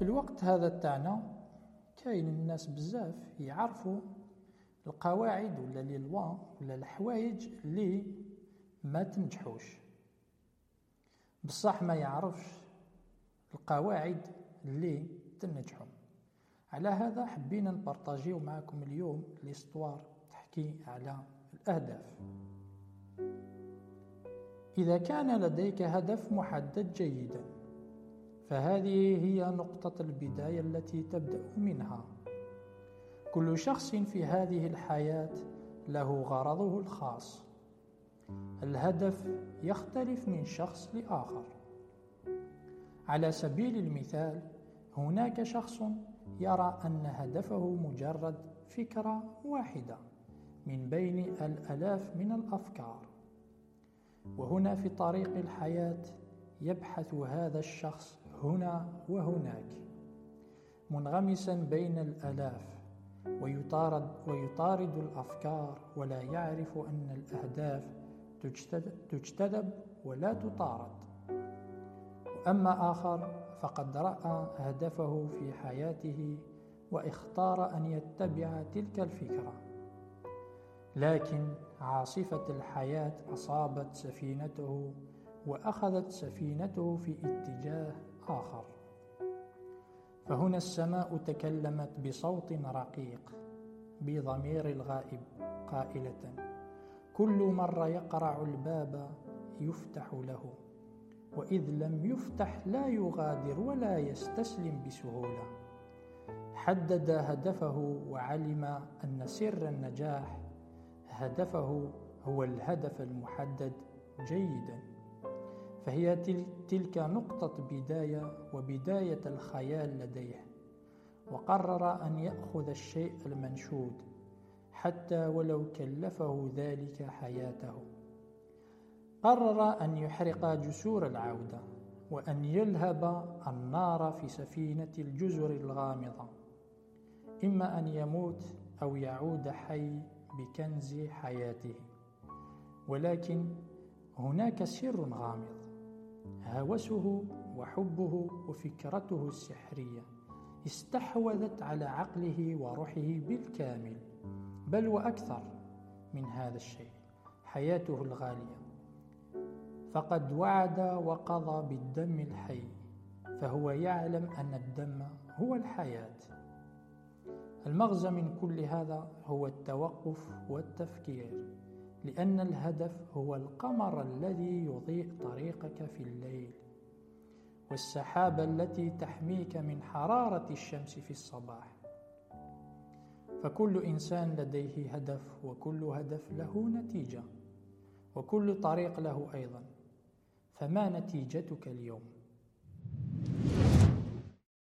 في الوقت هذا تاعنا كاين الناس بزاف يعرفوا القواعد ولا لي لوا ولا الحوايج اللي ما تنجحوش. بصح ما يعرفش القواعد اللي تنجحوا على هذا حبينا نبارطاجيو معكم اليوم ليستوار تحكي على الأهداف. إذا كان لديك هدف محدد جيدا فهذه هي نقطة البداية التي تبدأ منها. كل شخص في هذه الحياة له غرضه الخاص. الهدف يختلف من شخص لآخر. على سبيل المثال هناك شخص يرى أن هدفه مجرد فكرة واحدة من بين الألاف من الأفكار. وهنا في طريق الحياة يبحث هذا الشخص هنا وهناك منغمسا بين الآلاف ويطارد, ويطارد الأفكار ولا يعرف أن الأهداف تجتذب ولا تطارد. أما آخر فقد رأى هدفه في حياته وإختار أن يتبع تلك الفكرة. لكن عاصفة الحياة أصابت سفينته وأخذت سفينته في اتجاه آخر. فهنا السماء تكلمت بصوت رقيق بضمير الغائب قائلة. كل مرة يقرع الباب يفتح له وإذ لم يفتح لا يغادر ولا يستسلم بسهولة. حدد هدفه وعلم أن سر النجاح هدفه هو الهدف المحدد جيدا. فهي تلك نقطة بداية وبداية الخيال لديه وقرر أن يأخذ الشيء المنشود حتى ولو كلفه ذلك حياته. قرر أن يحرق جسور العودة وأن يلهب النار في سفينة الجزر الغامضة إما أن يموت أو يعود حي بكنز حياته. ولكن هناك سر غامض. هوسه وحبه وفكرته السحرية استحوذت على عقله وروحه بالكامل بل وأكثر من هذا الشيء حياته الغالية. فقد وعد وقضى بالدم الحي فهو يعلم أن الدم هو الحياة. المغزى من كل هذا هو التوقف والتفكير. لأن الهدف هو القمر الذي يضيء طريقك في الليل والسحابة التي تحميك من حرارة الشمس في الصباح. فكل إنسان لديه هدف وكل هدف له نتيجة وكل طريق له أيضا. فما نتيجتك اليوم؟